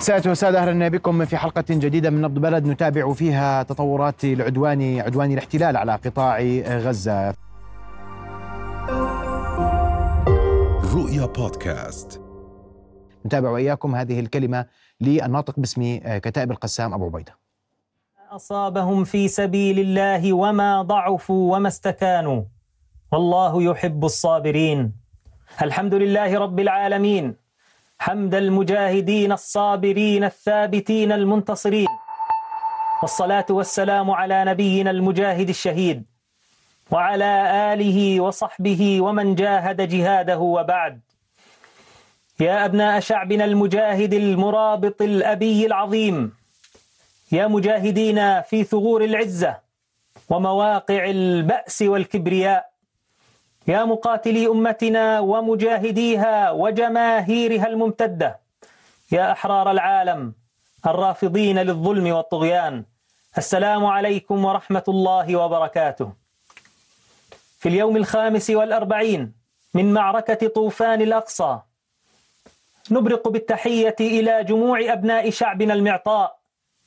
سادة وسادة أهلا بكم في حلقة جديدة من نبض بلد نتابع فيها تطورات العدوان عدوان الاحتلال على قطاع غزة. رؤيا بودكاست. نتابع وإياكم هذه الكلمة للناطق باسم كتائب القسام أبو عبيدة. أصابهم في سبيل الله وما ضعفوا وما استكانوا. والله يحب الصابرين. الحمد لله رب العالمين. حمد المجاهدين الصابرين الثابتين المنتصرين والصلاة والسلام على نبينا المجاهد الشهيد وعلى آله وصحبه ومن جاهد جهاده وبعد. يا أبناء شعبنا المجاهد المرابط الأبي العظيم يا مجاهدين في ثغور العزة ومواقع البأس والكبرياء يا مقاتلي أمتنا ومجاهديها وجماهيرها الممتدة يا أحرار العالم الرافضين للظلم والطغيان السلام عليكم ورحمة الله وبركاته. في اليوم الخامس والأربعين من معركة طوفان الأقصى نبرق بالتحية إلى جموع أبناء شعبنا المعطاء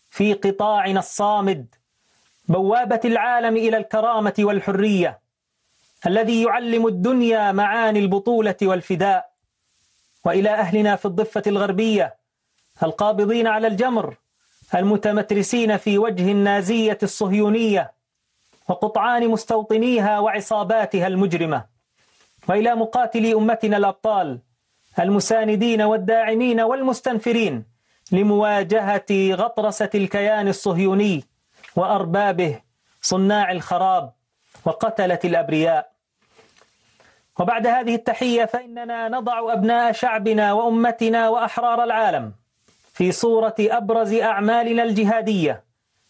في قطاعنا الصامد بوابة العالم إلى الكرامة والحرية. الذي يعلم الدنيا معاني البطولة والفداء وإلى أهلنا في الضفة الغربية القابضين على الجمر المتمترسين في وجه النازية الصهيونية وقطعان مستوطنيها وعصاباتها المجرمة. وإلى مقاتلي أمتنا الأبطال المساندين والداعمين والمستنفرين لمواجهة غطرسة الكيان الصهيوني وأربابه صناع الخراب وقتلة الأبرياء. وبعد هذه التحية فإننا نضع أبناء شعبنا وأمتنا وأحرار العالم في صورة أبرز أعمالنا الجهادية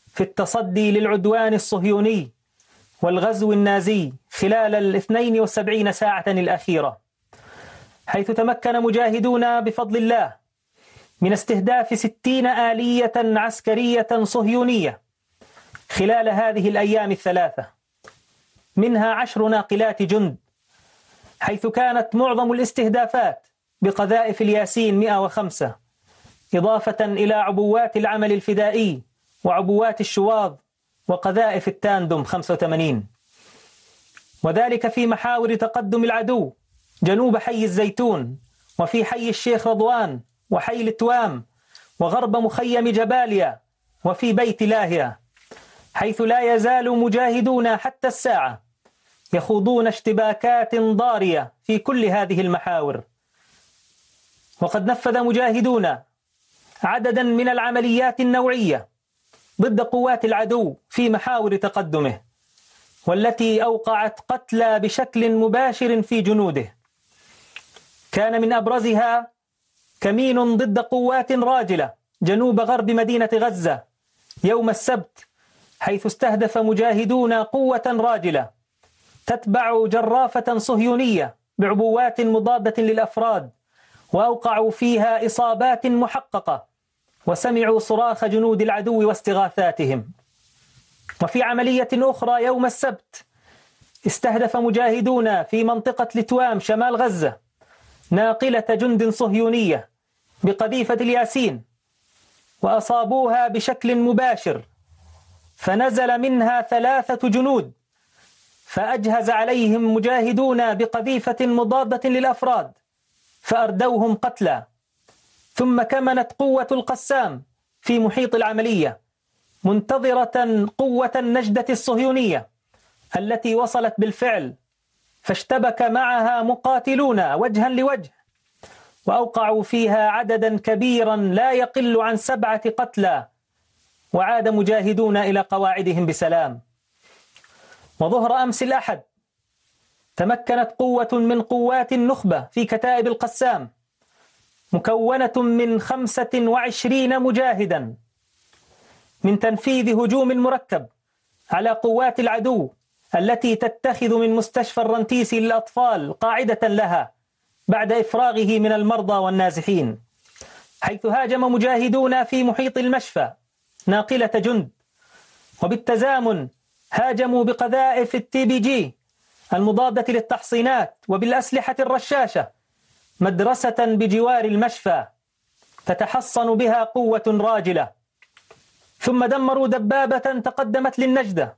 في التصدي للعدوان الصهيوني والغزو النازي خلال الاثنين والسبعين ساعة الأخيرة حيث تمكن مجاهدون بفضل الله من استهداف ستين آلية عسكرية صهيونية خلال هذه الأيام الثلاثة منها عشر ناقلات جند حيث كانت معظم الاستهدافات بقذائف الياسين 105 إضافة إلى عبوات العمل الفدائي وعبوات الشواظ وقذائف التاندم 85 وذلك في محاور تقدم العدو جنوب حي الزيتون وفي حي الشيخ رضوان وحي التوام وغرب مخيم جباليا وفي بيت لاهيا حيث لا يزال مجاهدون حتى الساعة يخوضون اشتباكات ضارية في كل هذه المحاور. وقد نفذ مجاهدون عددا من العمليات النوعية ضد قوات العدو في محاور تقدمه والتي أوقعت قتلى بشكل مباشر في جنوده. كان من أبرزها كمين ضد قوات راجلة جنوب غرب مدينة غزة يوم السبت حيث استهدف مجاهدون قوة راجلة. تتبع جرافة صهيونية بعبوات مضادة للأفراد وأوقعوا فيها إصابات محققة وسمعوا صراخ جنود العدو واستغاثاتهم. وفي عملية أخرى يوم السبت استهدف مجاهدون في منطقة لتوام شمال غزة ناقلة جند صهيونية بقذيفة الياسين وأصابوها بشكل مباشر فنزل منها ثلاثة جنود فأجهز عليهم مجاهدون بقذيفة مضادة للأفراد فأردوهم قتلى ثم كمنت قوة القسام في محيط العملية منتظرة قوة النجدة الصهيونية التي وصلت بالفعل فاشتبك معها مقاتلون وجها لوجه وأوقعوا فيها عددا كبيرا لا يقل عن سبعة قتلى وعاد مجاهدون إلى قواعدهم بسلام. وظهر أمس الأحد تمكنت قوة من قوات النخبة في كتائب القسام. مكونة من خمسة وعشرين مجاهدا. من تنفيذ هجوم مركب على قوات العدو التي تتخذ من مستشفى الرنتيسي للأطفال قاعدة لها بعد إفراغه من المرضى والنازحين. حيث هاجم مجاهدون في محيط المشفى ناقلة جند. وبالتزامن هاجموا بقذائف التي بي جي المضادة للتحصينات وبالأسلحة الرشاشة مدرسة بجوار المشفى تتحصن بها قوة راجلة. ثم دمروا دبابة تقدمت للنجدة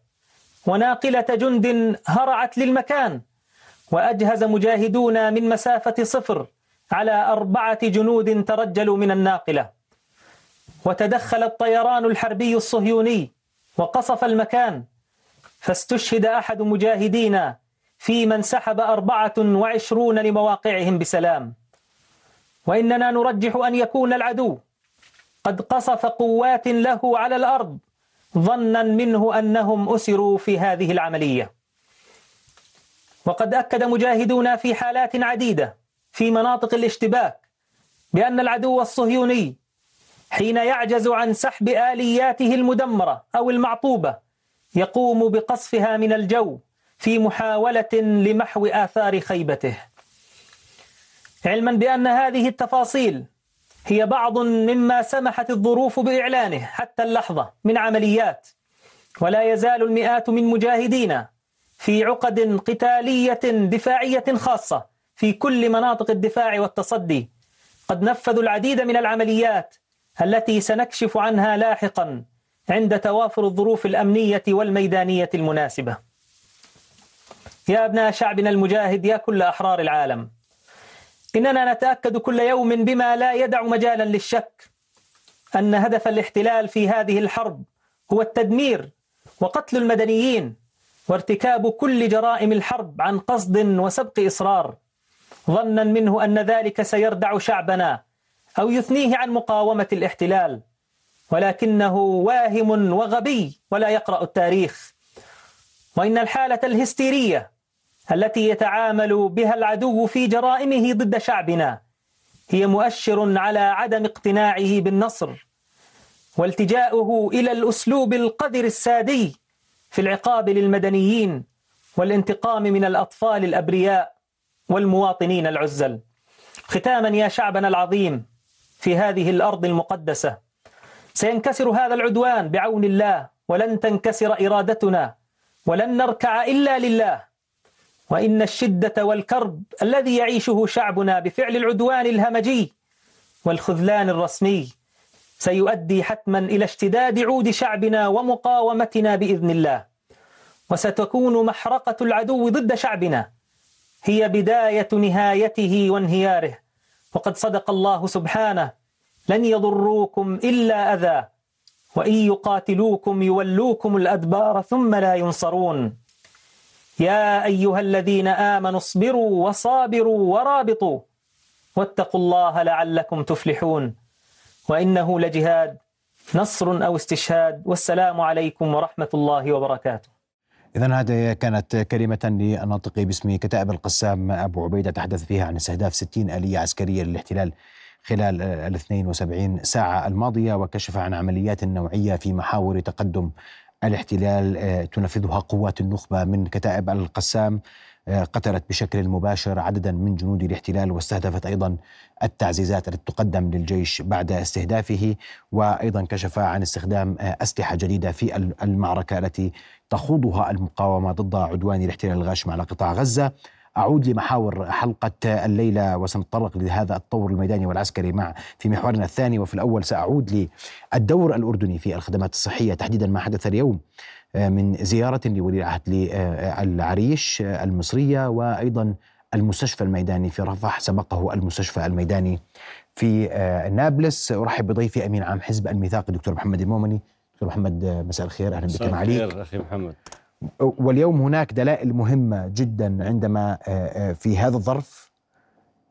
وناقلة جند هرعت للمكان وأجهز مجاهدون من مسافة صفر على أربعة جنود ترجلوا من الناقلة. وتدخل الطيران الحربي الصهيوني وقصف المكان فاستشهد أحد مجاهدينا في من سحب أربعة وعشرون لمواقعهم بسلام. وإننا نرجح أن يكون العدو. قد قصف قوات له على الأرض ظنا منه أنهم أسروا في هذه العملية. وقد أكد مجاهدون في حالات عديدة في مناطق الاشتباك بأن العدو الصهيوني حين يعجز عن سحب آلياته المدمرة أو المعطوبة يقوم بقصفها من الجو في محاولة لمحو آثار خيبته. علما بأن هذه التفاصيل هي بعض مما سمحت الظروف بإعلانه حتى اللحظة من عمليات ولا يزال المئات من مجاهدين في عقد قتالية دفاعية خاصة في كل مناطق الدفاع والتصدي. قد نفذوا العديد من العمليات التي سنكشف عنها لاحقا. عند توافر الظروف الأمنية والميدانية المناسبة. يا أبناء شعبنا المجاهد يا كل أحرار العالم. إننا نتأكد كل يوم بما لا يدع مجالا للشك أن هدف الاحتلال في هذه الحرب هو التدمير وقتل المدنيين وارتكاب كل جرائم الحرب عن قصد وسبق إصرار. ظنا منه أن ذلك سيردع شعبنا أو يثنيه عن مقاومة الاحتلال. ولكنه واهم وغبي ولا يقرأ التاريخ. وإن الحالة الهستيرية التي يتعامل بها العدو في جرائمه ضد شعبنا هي مؤشر على عدم اقتناعه بالنصر والتجاؤه إلى الأسلوب القذر السادي في العقاب للمدنيين والانتقام من الأطفال الأبرياء والمواطنين العزل. ختاما يا شعبنا العظيم في هذه الأرض المقدسة. سينكسر هذا العدوان بعون الله ولن تنكسر إرادتنا ولن نركع إلا لله. وإن الشدة والكرب الذي يعيشه شعبنا بفعل العدوان الهمجي والخذلان الرسمي سيؤدي حتما إلى اشتداد عود شعبنا ومقاومتنا بإذن الله. وستكون محرقة العدو ضد شعبنا هي بداية نهايته وانهياره. وقد صدق الله سبحانه لن يضروكم إلا أذى وإن يقاتلوكم يولوكم الأدبار ثم لا ينصرون. يا أيها الذين آمنوا اصبروا وصابروا ورابطوا واتقوا الله لعلكم تفلحون. وإنه لجهاد نصر أو استشهاد. والسلام عليكم ورحمة الله وبركاته. إذا هذه كانت كلمة للناطق باسم كتائب القسام أبو عبيدة تحدث فيها عن استهداف 60 آلية عسكرية للاحتلال خلال ال 72 ساعة الماضية وكشف عن عمليات نوعية في محاور تقدم الاحتلال آه، تنفذها قوات النخبة من كتائب القسام آه، قتلت بشكل مباشر عددا من جنود الاحتلال واستهدفت أيضا التعزيزات التي تقدم للجيش بعد استهدافه وأيضا كشف عن استخدام آه، أسلحة جديدة في المعركة التي تخوضها المقاومة ضد عدوان الاحتلال الغاشم على قطاع غزة. أعود لمحاور حلقة الليلة وسنتطرق لهذا الطور الميداني والعسكري مع في محورنا الثاني وفي الأول سأعود للدور الأردني في الخدمات الصحية تحديدا ما حدث اليوم آه، من زيارة لولي العهد للعريش المصرية وأيضا المستشفى الميداني في رفح سبقه المستشفى الميداني في آه، نابلس. أرحب بضيفي أمين عام حزب الميثاق الدكتور محمد المومني. دكتور محمد مساء الخير. أهلا بك معاليك. أخي محمد. واليوم هناك دلائل مهمة جدا عندما آه، آه، في هذا الظرف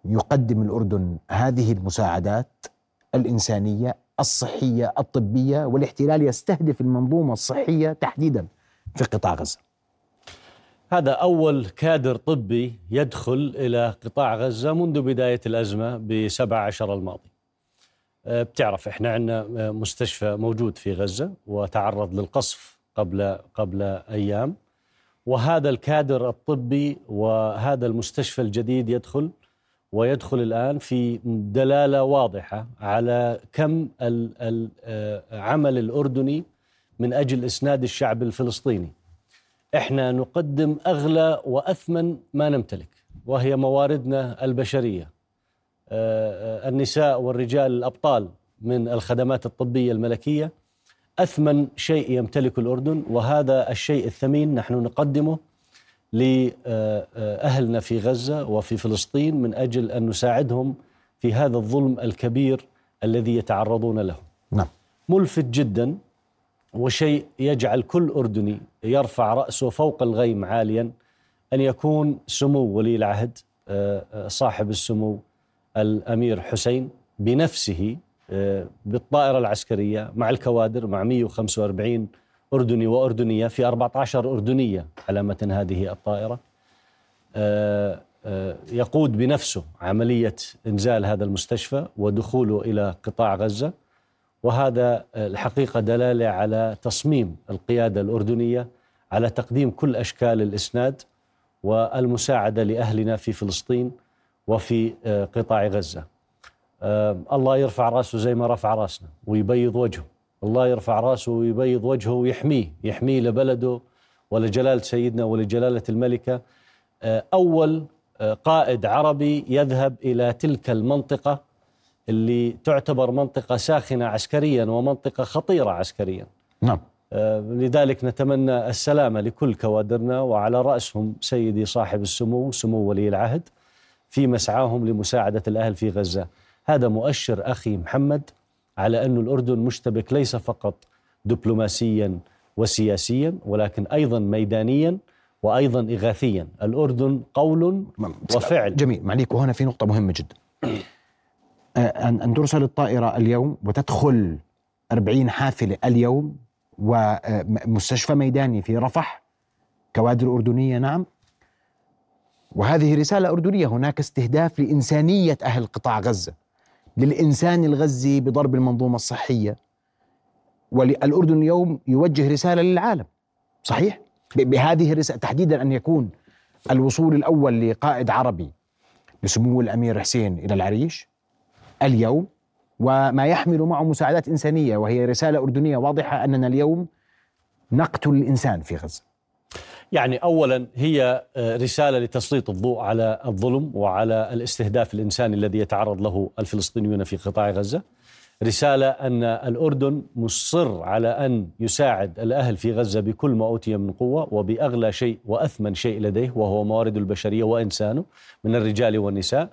يقدم الأردن هذه المساعدات الإنسانية الصحية الطبية والاحتلال يستهدف المنظومة الصحية تحديدا في قطاع غزة. هذا أول كادر طبي يدخل إلى قطاع غزة منذ بداية الأزمة بسبع عشر الماضي. آه، بتعرف إحنا عندنا مستشفى موجود في غزة وتعرض للقصف قبل قبل أيام وهذا الكادر الطبي وهذا المستشفى الجديد يدخل ويدخل الآن في دلالة واضحة على كم العمل الأردني من أجل إسناد الشعب الفلسطيني. إحنا نقدم أغلى وأثمن ما نمتلك وهي مواردنا البشرية آه، النساء والرجال الأبطال من الخدمات الطبية الملكية أثمن شيء يمتلكه الأردن وهذا الشيء الثمين نحن نقدمه لأهلنا في غزة وفي فلسطين من أجل أن نساعدهم في هذا الظلم الكبير الذي يتعرضون له. نعم. ملفت جدا وشيء يجعل كل أردني يرفع رأسه فوق الغيم عاليا أن يكون سمو ولي العهد آه، آه، صاحب السمو الأمير حسين بنفسه بالطائرة العسكرية مع الكوادر مع 145 أردني وأردنية في 14 أردنية على متن هذه الطائرة. يقود بنفسه عملية إنزال هذا المستشفى ودخوله إلى قطاع غزة. وهذا الحقيقة دلالة على تصميم القيادة الأردنية على تقديم كل أشكال الإسناد والمساعدة لأهلنا في فلسطين وفي آه، قطاع غزة. آه، الله يرفع راسه زي ما رفع راسنا ويبيض وجهه. الله يرفع راسه ويبيض وجهه ويحميه يحميه لبلده ولجلالة سيدنا ولجلالة الملكة. آه، أول قائد عربي يذهب إلى تلك المنطقة اللي تعتبر منطقة ساخنة عسكريا ومنطقة خطيرة عسكريا. نعم. آه، لذلك نتمنى السلامة لكل كوادرنا وعلى رأسهم سيدي صاحب السمو سمو ولي العهد في مسعاهم لمساعدة الأهل في غزة. هذا مؤشر أخي محمد على أن الأردن مشتبك ليس فقط دبلوماسيا وسياسيا ولكن أيضا ميدانيا وأيضا إغاثيا. الأردن قول وفعل. جميل. معليك وهنا في نقطة مهمة جدا. آه، أن ترسل الطائرة اليوم وتدخل 40 حافلة اليوم ومستشفى ميداني في رفح كوادر أردنية نعم. وهذه رسالة أردنية. هناك استهداف لإنسانية أهل قطاع غزة. للإنسان الغزي بضرب المنظومة الصحية. والأردن اليوم يوجه رسالة للعالم. صحيح؟ بهذه الرسالة تحديدا أن يكون الوصول الأول لقائد عربي لسمو الأمير حسين إلى العريش اليوم وما يحمل معه مساعدات إنسانية وهي رسالة أردنية واضحة أننا اليوم نقتل الإنسان في غزة. يعني اولا هي آه، رسالة لتسليط الضوء على الظلم وعلى الاستهداف الإنساني الذي يتعرض له الفلسطينيون في قطاع غزة. رسالة أن الأردن مصر على أن يساعد الأهل في غزة بكل ما أوتي من قوة وبأغلى شيء وأثمن شيء لديه وهو موارد البشرية وإنسانه من الرجال والنساء.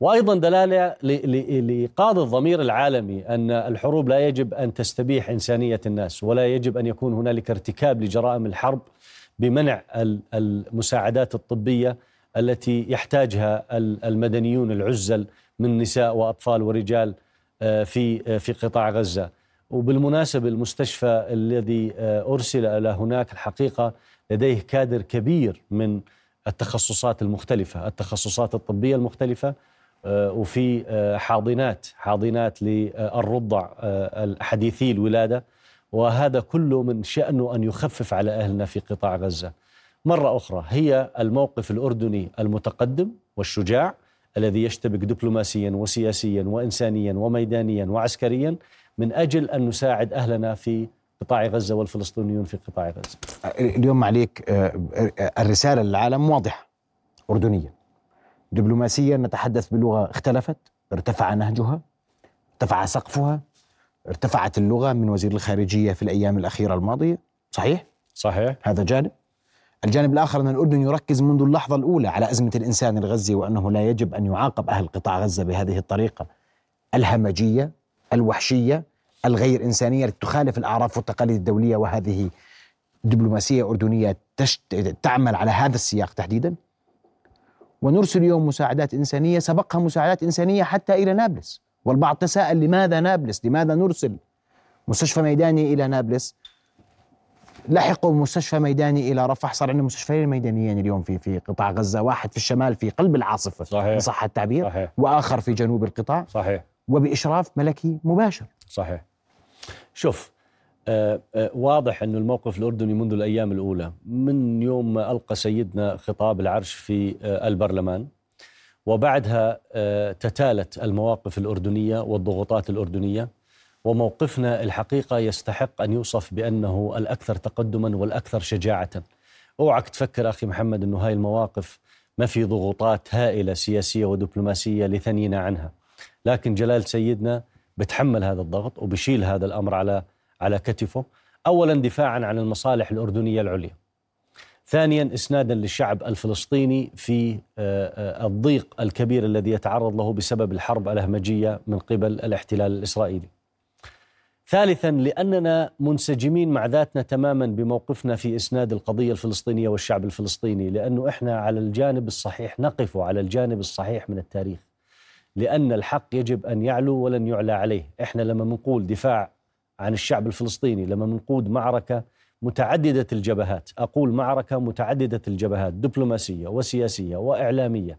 وأيضا دلالة لإيقاظ الضمير العالمي أن الحروب لا يجب أن تستبيح إنسانية الناس ولا يجب أن يكون هنالك ارتكاب لجرائم الحرب بمنع المساعدات الطبية التي يحتاجها المدنيون العزل من نساء وأطفال ورجال آه، في آه، في قطاع غزة. وبالمناسبة المستشفى الذي آه، أرسل إلى هناك الحقيقة لديه كادر كبير من التخصصات المختلفة التخصصات الطبية المختلفة وفي حاضنات حاضنات للرضع حديثي الولادة وهذا كله من شأنه أن يخفف على أهلنا في قطاع غزة. مرة أخرى هي الموقف الأردني المتقدم والشجاع الذي يشتبك دبلوماسيا وسياسيا وإنسانيا وميدانيا وعسكريا من أجل أن نساعد أهلنا في قطاع غزة والفلسطينيون في قطاع غزة. اليوم عليك الرسالة للعالم واضحة أردنية دبلوماسيا نتحدث بلغة اختلفت ارتفع نهجها ارتفع سقفها ارتفعت اللغة من وزير الخارجية في الأيام الأخيرة الماضية. صحيح؟ صحيح. هذا جانب. الجانب الآخر أن الأردن يركز منذ اللحظة الأولى على أزمة الإنسان الغزي وأنه لا يجب أن يعاقب أهل قطاع غزة بهذه الطريقة الهمجية الوحشية الغير إنسانية التي تخالف الأعراف والتقاليد الدولية وهذه دبلوماسية أردنية تشت... تعمل على هذا السياق تحديدا. ونرسل اليوم مساعدات إنسانية سبقها مساعدات إنسانية حتى إلى نابلس. والبعض تساءل لماذا نابلس؟ لماذا نرسل؟ مستشفى ميداني إلى نابلس. لحقوا مستشفى ميداني إلى رفح. صار عندنا مستشفيين ميدانيين اليوم في في قطاع غزة واحد في الشمال في قلب العاصفة صحيح. صح التعبير صحيح. وآخر في جنوب القطاع. صحيح. وبإشراف ملكي مباشر. صحيح. شوف آه، آه، واضح أن الموقف الأردني منذ الأيام الأولى من يوم ما ألقى سيدنا خطاب العرش في آه، البرلمان وبعدها تتالت المواقف الأردنية والضغوطات الأردنية وموقفنا الحقيقة يستحق أن يوصف بأنه الأكثر تقدما والأكثر شجاعة. أوعك تفكر أخي محمد أنه هاي المواقف ما في ضغوطات هائلة سياسية ودبلوماسية لثنينا عنها. لكن جلال سيدنا بتحمل هذا الضغط وبشيل هذا الأمر على على كتفه. أولا دفاعا عن المصالح الأردنية العليا. ثانيا اسنادا للشعب الفلسطيني في آه، آه، الضيق الكبير الذي يتعرض له بسبب الحرب الهمجيه من قبل الاحتلال الإسرائيلي. ثالثا لأننا منسجمين مع ذاتنا تماما بموقفنا في إسناد القضية الفلسطينية والشعب الفلسطيني لأنه إحنا على الجانب الصحيح نقف على الجانب الصحيح من التاريخ. لأن الحق يجب أن يعلو ولن يعلى عليه، إحنا لما بنقول دفاع عن الشعب الفلسطيني، لما بنقود معركة متعددة الجبهات، أقول معركة متعددة الجبهات، دبلوماسية وسياسية وإعلامية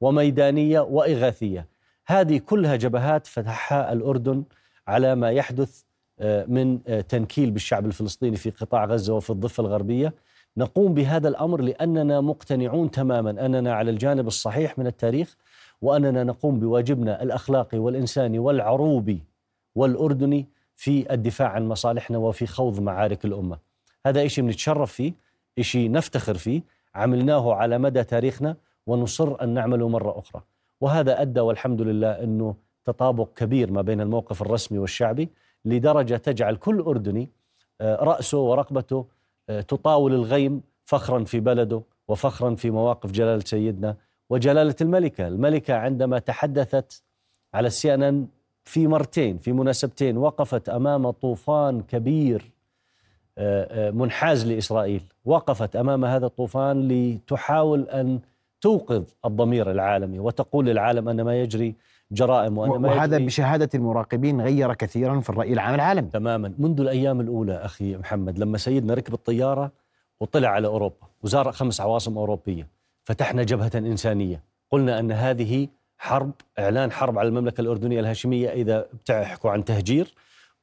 وميدانية وإغاثية. هذه كلها جبهات فتحها الأردن على ما يحدث آه، من آه، تنكيل بالشعب الفلسطيني في قطاع غزة وفي الضفة الغربية نقوم بهذا الأمر لأننا مقتنعون تماما أننا على الجانب الصحيح من التاريخ وأننا نقوم بواجبنا الأخلاقي والإنساني والعروبي والأردني في الدفاع عن مصالحنا وفي خوض معارك الأمة. هذا شيء بنتشرف فيه، شيء نفتخر فيه، عملناه على مدى تاريخنا ونصر أن نعمله مرة أخرى. وهذا أدى والحمد لله إنه تطابق كبير ما بين الموقف الرسمي والشعبي لدرجة تجعل كل أردني آه، رأسه ورقبته آه، تطاول الغيم فخرا في بلده وفخرا في مواقف جلالة سيدنا وجلالة الملكة، الملكة عندما تحدثت على السي إن إن في مرتين في مناسبتين وقفت أمام طوفان كبير منحاز لإسرائيل، وقفت أمام هذا الطوفان لتحاول أن توقظ الضمير العالمي وتقول للعالم أن ما يجري جرائم وأن ما وهذا يجري بشهادة المراقبين غير كثيرا في الرأي العام العالمي. تماما. منذ الأيام الأولى أخي محمد لما سيدنا ركب الطيارة وطلع على أوروبا وزار خمس عواصم أوروبية فتحنا جبهة إنسانية. قلنا أن هذه حرب إعلان حرب على المملكة الأردنية الهاشمية إذا بتحكوا عن تهجير.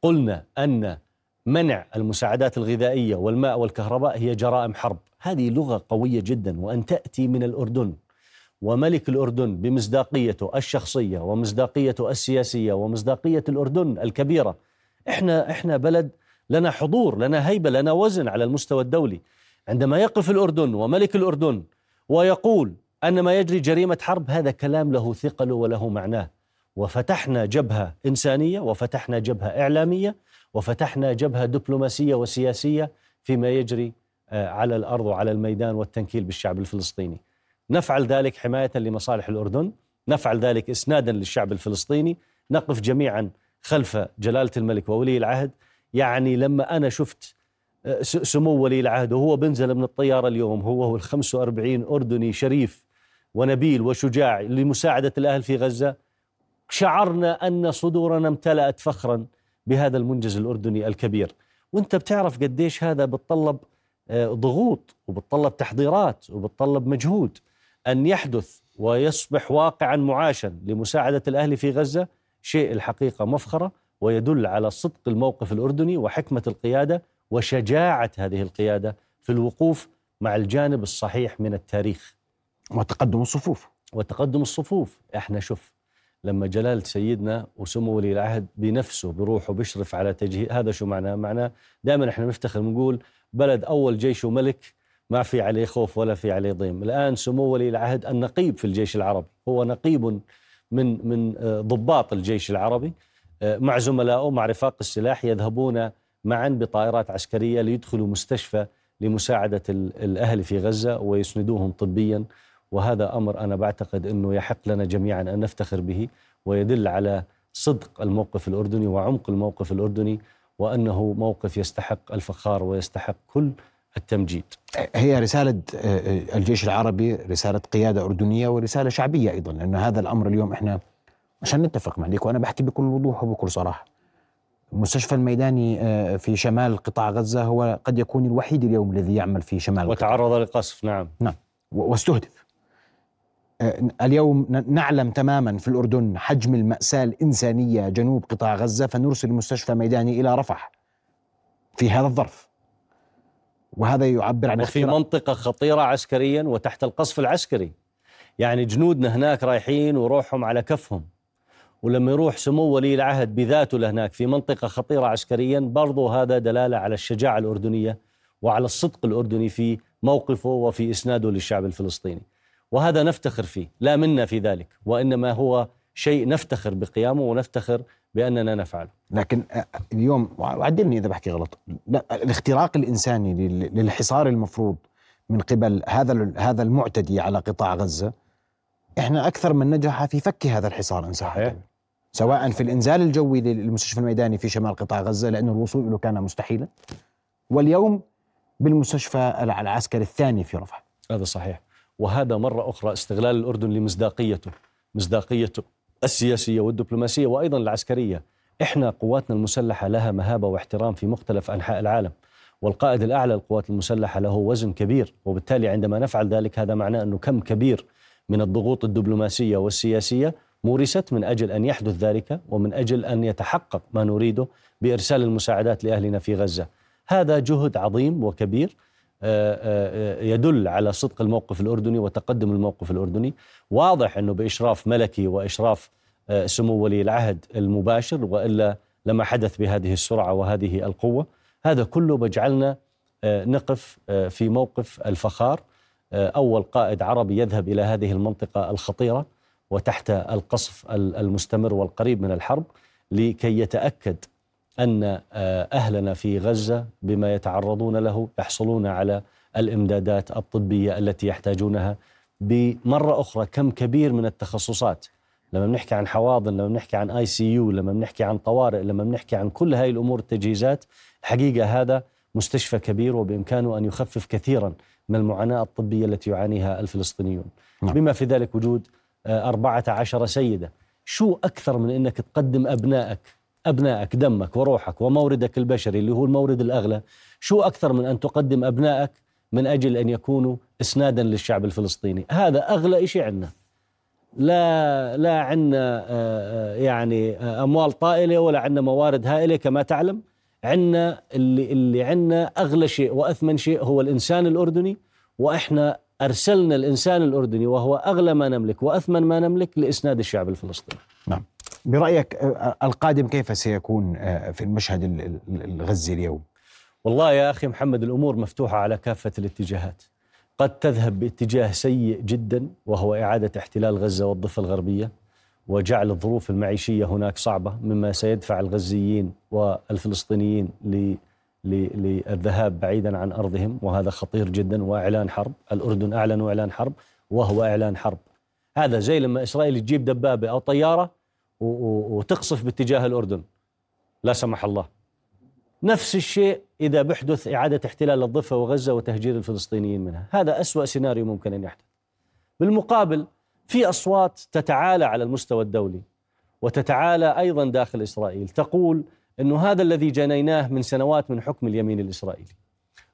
قلنا أن منع المساعدات الغذائية والماء والكهرباء هي جرائم حرب. هذه لغة قوية جدا وأن تأتي من الأردن وملك الأردن بمصداقيته الشخصية ومصداقيته السياسية ومصداقية الأردن الكبيرة. إحنا إحنا بلد لنا حضور لنا هيبة لنا وزن على المستوى الدولي. عندما يقف الأردن وملك الأردن ويقول أن ما يجري جريمة حرب هذا كلام له ثقله وله معناه. وفتحنا جبهة إنسانية وفتحنا جبهة إعلامية وفتحنا جبهة دبلوماسية وسياسية فيما يجري آه، على الأرض وعلى الميدان والتنكيل بالشعب الفلسطيني. نفعل ذلك حماية لمصالح الأردن، نفعل ذلك إسنادا للشعب الفلسطيني، نقف جميعا خلف جلالة الملك وولي العهد، يعني لما أنا شفت آه، سمو ولي العهد وهو بنزل من الطيارة اليوم هو وال 45 أردني شريف ونبيل وشجاع لمساعدة الأهل في غزة شعرنا أن صدورنا امتلأت فخرا. بهذا المنجز الأردني الكبير، وأنت بتعرف قديش هذا بتطلب آه، ضغوط وبتطلب تحضيرات وبتطلب مجهود. أن يحدث ويصبح واقعا معاشا لمساعدة الاهل في غزة شيء الحقيقة مفخرة ويدل على صدق الموقف الأردني وحكمة القيادة وشجاعة هذه القيادة في الوقوف مع الجانب الصحيح من التاريخ. وتقدم الصفوف. وتقدم الصفوف. إحنا شوف لما جلالة سيدنا وسمو ولي العهد بنفسه بروحه بيشرف على تجهيز هذا شو معناه؟ معناه دائما إحنا نفتخر نقول بلد أول جيش وملك ما في عليه خوف ولا في عليه ضيم. الآن سمو ولي العهد النقيب في الجيش العربي. هو نقيب من من آه، ضباط الجيش العربي. آه، مع زملائه مع رفاق السلاح يذهبون معا بطائرات عسكرية ليدخلوا مستشفى لمساعدة الأهل في غزة ويسندوهم طبيا. وهذا أمر أنا بعتقد أنه يحق لنا جميعا أن نفتخر به ويدل على صدق الموقف الأردني وعمق الموقف الأردني وأنه موقف يستحق الفخار ويستحق كل التمجيد. هي رسالة آه، الجيش العربي رسالة قيادة أردنية ورسالة شعبية أيضا لأن هذا الأمر اليوم إحنا عشان نتفق مع وأنا بحكي بكل وضوح وبكل صراحة. المستشفى الميداني آه، في شمال قطاع غزة هو قد يكون الوحيد اليوم الذي يعمل في شمال وتعرض لقصف نعم. نعم. واستهدف. اليوم نعلم تماما في الأردن حجم المأساة الإنسانية جنوب قطاع غزة فنرسل مستشفى ميداني إلى رفح في هذا الظرف. وهذا يعبر عن وفي منطقة خطيرة عسكريا وتحت القصف العسكري. يعني جنودنا هناك رايحين وروحهم على كفهم. ولما يروح سمو ولي العهد بذاته لهناك في منطقة خطيرة عسكريا برضو هذا دلالة على الشجاعة الأردنية وعلى الصدق الأردني في موقفه وفي إسناده للشعب الفلسطيني. وهذا نفتخر فيه لا منا في ذلك وإنما هو شيء نفتخر بقيامه ونفتخر بأننا نفعله. لكن اليوم وعدلني إذا بحكي غلط لا الاختراق الإنساني لل- للحصار المفروض من قبل هذا هذا المعتدي على قطاع غزة إحنا أكثر من نجح في فك هذا الحصار إن صح. سواء في الإنزال الجوي للمستشفى الميداني في شمال قطاع غزة لأنه الوصول له كان مستحيلا واليوم بالمستشفى الع- العسكري الثاني في رفح. هذا صحيح. وهذا مرة أخرى استغلال الأردن لمصداقيته مصداقيته السياسية والدبلوماسية وأيضا العسكرية. إحنا قواتنا المسلحة لها مهابة واحترام في مختلف أنحاء العالم والقائد الأعلى للقوات المسلحة له وزن كبير وبالتالي عندما نفعل ذلك هذا معناه أنه كم كبير من الضغوط الدبلوماسية والسياسية مورست من أجل أن يحدث ذلك ومن أجل أن يتحقق ما نريده بإرسال المساعدات لأهلنا في غزة. هذا جهد عظيم وكبير يدل على صدق الموقف الأردني وتقدم الموقف الأردني. واضح أنه بإشراف ملكي وإشراف آه، سمو ولي العهد المباشر وإلا لما حدث بهذه السرعة وهذه القوة. هذا كله بجعلنا آه، نقف آه، في موقف الفخار. آه، أول قائد عربي يذهب إلى هذه المنطقة الخطيرة وتحت القصف ال- المستمر والقريب من الحرب لكي يتأكد أن آه، أهلنا في غزة بما يتعرضون له يحصلون على الإمدادات الطبية التي يحتاجونها. بمرة أخرى كم كبير من التخصصات. لما بنحكي عن حواضن لما بنحكي عن ICU لما بنحكي عن طوارئ لما بنحكي عن كل هاي الأمور التجهيزات الحقيقة هذا مستشفى كبير وبإمكانه أن يخفف كثيرا من المعاناة الطبية التي يعانيها الفلسطينيون. نعم. بما في ذلك وجود آه، 14 سيدة. شو أكثر من إنك تقدم أبنائك أبنائك دمك وروحك وموردك البشري اللي هو المورد الأغلى شو أكثر من أن تقدم أبنائك من أجل أن يكونوا إسنادا للشعب الفلسطيني؟ هذا أغلى شيء عندنا. لا لا عندنا يعني آه، أموال طائلة ولا عندنا موارد هائلة كما تعلم. عندنا اللي اللي عندنا أغلى شيء وأثمن شيء هو الإنسان الأردني وإحنا أرسلنا الإنسان الأردني وهو أغلى ما نملك وأثمن ما نملك لإسناد الشعب الفلسطيني. نعم. برأيك آه، القادم كيف سيكون آه، في المشهد ال- ال- الغزي اليوم والله يا أخي محمد الأمور مفتوحة على كافة الاتجاهات. قد تذهب باتجاه سيء جدا وهو إعادة احتلال غزة والضفة الغربية وجعل الظروف المعيشية هناك صعبة مما سيدفع الغزيين والفلسطينيين للذهاب بعيدا عن أرضهم وهذا خطير جدا وإعلان حرب، الأردن اعلنوا إعلان حرب وهو إعلان حرب. هذا زي لما إسرائيل تجيب دبابة أو طيارة و- و- وتقصف باتجاه الأردن. لا سمح الله. نفس الشيء إذا بحدث إعادة احتلال الضفة وغزة وتهجير الفلسطينيين منها هذا أسوأ سيناريو ممكن أن يحدث بالمقابل في أصوات تتعالى على المستوى الدولي وتتعالى أيضا داخل إسرائيل تقول أنه هذا الذي جنيناه من سنوات من حكم اليمين الإسرائيلي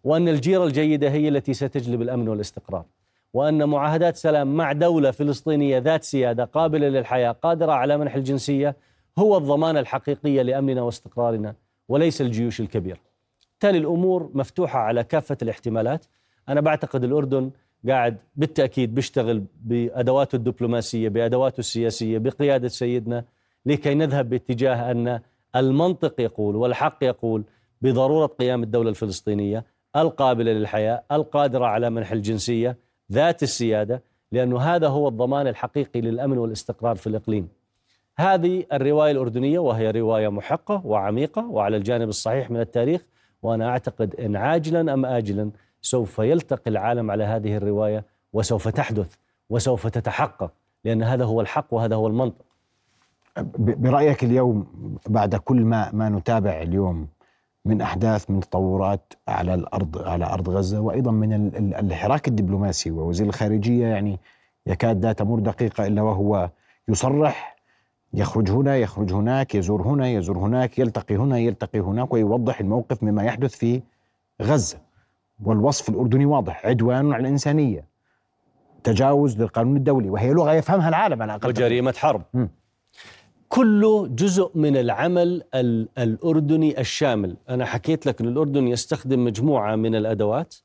وأن الجيرة الجيدة هي التي ستجلب الأمن والاستقرار وأن معاهدات سلام مع دولة فلسطينية ذات سيادة قابلة للحياة قادرة على منح الجنسية هو الضمانة الحقيقية لأمننا واستقرارنا وليس الجيوش الكبيرة بالتالي الأمور مفتوحة على كافة الاحتمالات. أنا بعتقد الأردن قاعد بالتأكيد بيشتغل بأدواته الدبلوماسية بأدواته السياسية بقيادة سيدنا لكي نذهب باتجاه أن المنطق يقول والحق يقول بضرورة قيام الدولة الفلسطينية القابلة للحياة القادرة على منح الجنسية. ذات السيادة لأنه هذا هو الضمان الحقيقي للأمن والاستقرار في الإقليم. هذه الرواية الأردنية وهي رواية محقة وعميقة وعلى الجانب الصحيح من التاريخ وأنا أعتقد أن عاجلا أم آجلا سوف يلتقي العالم على هذه الرواية وسوف تحدث وسوف تتحقق لأن هذا هو الحق وهذا هو المنطق. برأيك اليوم بعد كل ما ما نتابع اليوم من أحداث من تطورات على الأرض على أرض غزة وأيضا من ال- ال- الحراك الدبلوماسي. ووزير الخارجية يعني يكاد لا تمر دقيقة إلا وهو يصرح يخرج هنا يخرج هناك يزور هنا يزور هناك يلتقي هنا يلتقي هناك ويوضح الموقف مما يحدث في غزة. والوصف الأردني واضح عدوان على الإنسانية تجاوز للقانون الدولي وهي لغة يفهمها العالم على الأقل. وجريمة حرب. مم. كله جزء من العمل ال- الأردني الشامل. أنا حكيت لك أن الأردن يستخدم مجموعة من الأدوات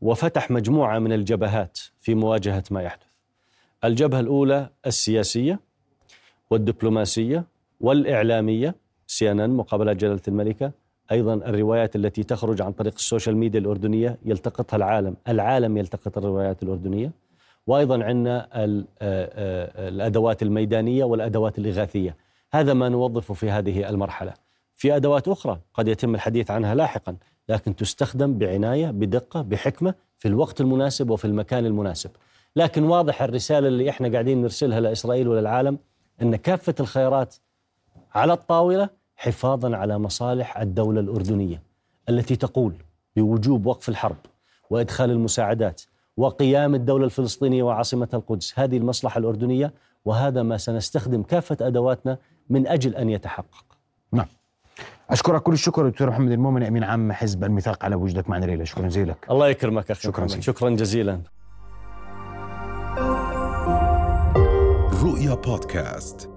وفتح مجموعة من الجبهات في مواجهة ما يحدث. الجبهة الأولى السياسية والدبلوماسية والإعلامية CNN مقابلات جلالة الملكة. أيضا الروايات التي تخرج عن طريق ال social media الأردنية يلتقطها العالم. العالم يلتقط الروايات الأردنية. وأيضا عندنا آه، آه، الأدوات الميدانية والأدوات الإغاثية. هذا ما نوظفه في هذه المرحلة. في أدوات أخرى قد يتم الحديث عنها لاحقا لكن تستخدم بعناية بدقة بحكمة في الوقت المناسب وفي المكان المناسب. لكن واضح الرسالة اللي إحنا قاعدين نرسلها لإسرائيل وللعالم إن كافة الخيارات على الطاولة حفاظا على مصالح الدولة الأردنية التي تقول بوجوب وقف الحرب وإدخال المساعدات وقيام الدولة الفلسطينية وعاصمتها القدس. هذه المصلحة الأردنية وهذا ما سنستخدم كافة أدواتنا من أجل أن يتحقق. نعم. أشكرك كل الشكر دكتور محمد المؤمن أمين عام حزب الميثاق على وجودك معنا ليلى. شكرا جزيلا. لك الله يكرمك أخي شكراً محمد. شكرا جزيلا. رؤيا بودكاست.